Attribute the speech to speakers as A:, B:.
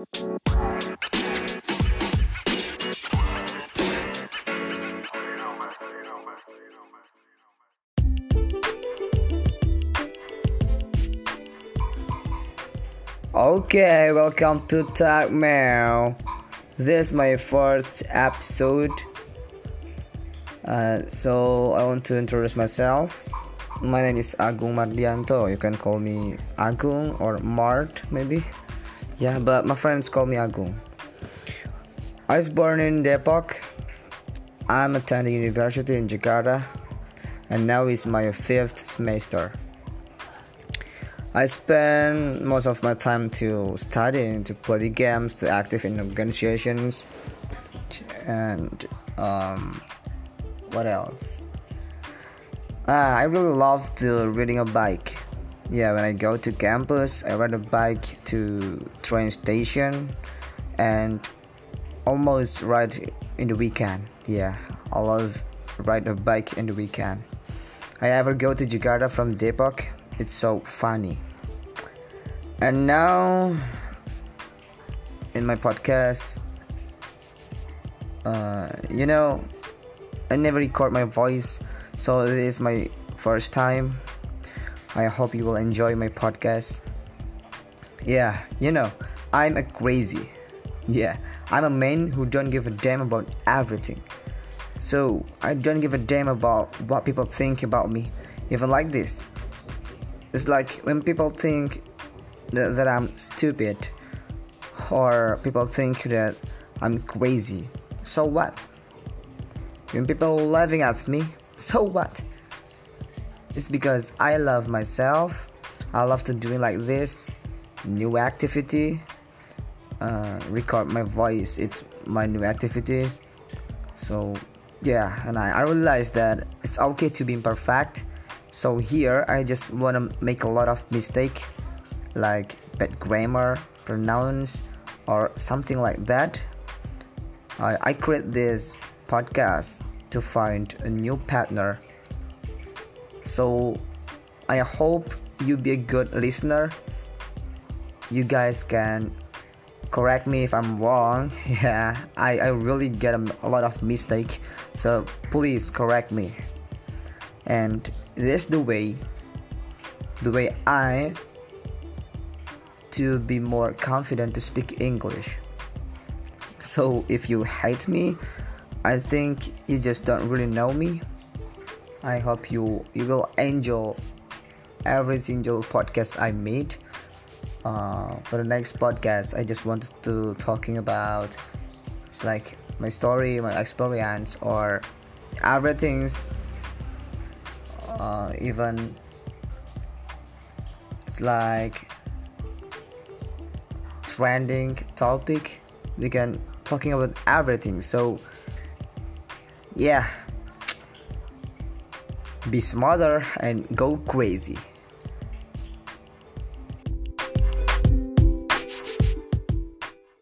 A: Okay, welcome to Tag Mail. This is my first episode. Uh, so I want to introduce myself. My name is Agung Mardianto. You can call me Agung or Mart, maybe. Yeah, but my friends call me Agung. I was born in Depok. I'm attending university in Jakarta, and now is my fifth semester. I spend most of my time to studying, to play games, to active in organizations, and um, what else? Ah, I really love to riding a bike. Yeah, when I go to campus, I ride a bike to train station, and almost ride in the weekend. Yeah, I love ride a bike in the weekend. I ever go to Jakarta from Depok it's so funny. And now, in my podcast, uh, you know, I never record my voice, so this is my first time. I hope you will enjoy my podcast. Yeah, you know, I'm a crazy. Yeah, I'm a man who don't give a damn about everything. So I don't give a damn about what people think about me, even like this. It's like when people think that, that I'm stupid or people think that I'm crazy. So what? When people laughing at me, so what? It's because I love myself. I love to doing like this new activity. Uh, record my voice. It's my new activities. So yeah, and I, I realized that it's okay to be imperfect so here I just want to make a lot of mistake like bad grammar, pronounce or something like that. I, I create this podcast to find a new partner. So I hope you be a good listener. You guys can correct me if I'm wrong. Yeah, I, I really get a, a lot of mistake. So please correct me. And this the way the way I to be more confident to speak English. So if you hate me, I think you just don't really know me. I hope you you will enjoy every single podcast I made. Uh, for the next podcast, I just wanted to talking about it's like my story, my experience, or everything's uh, even it's like trending topic. We can talking about everything. So yeah be smarter and go crazy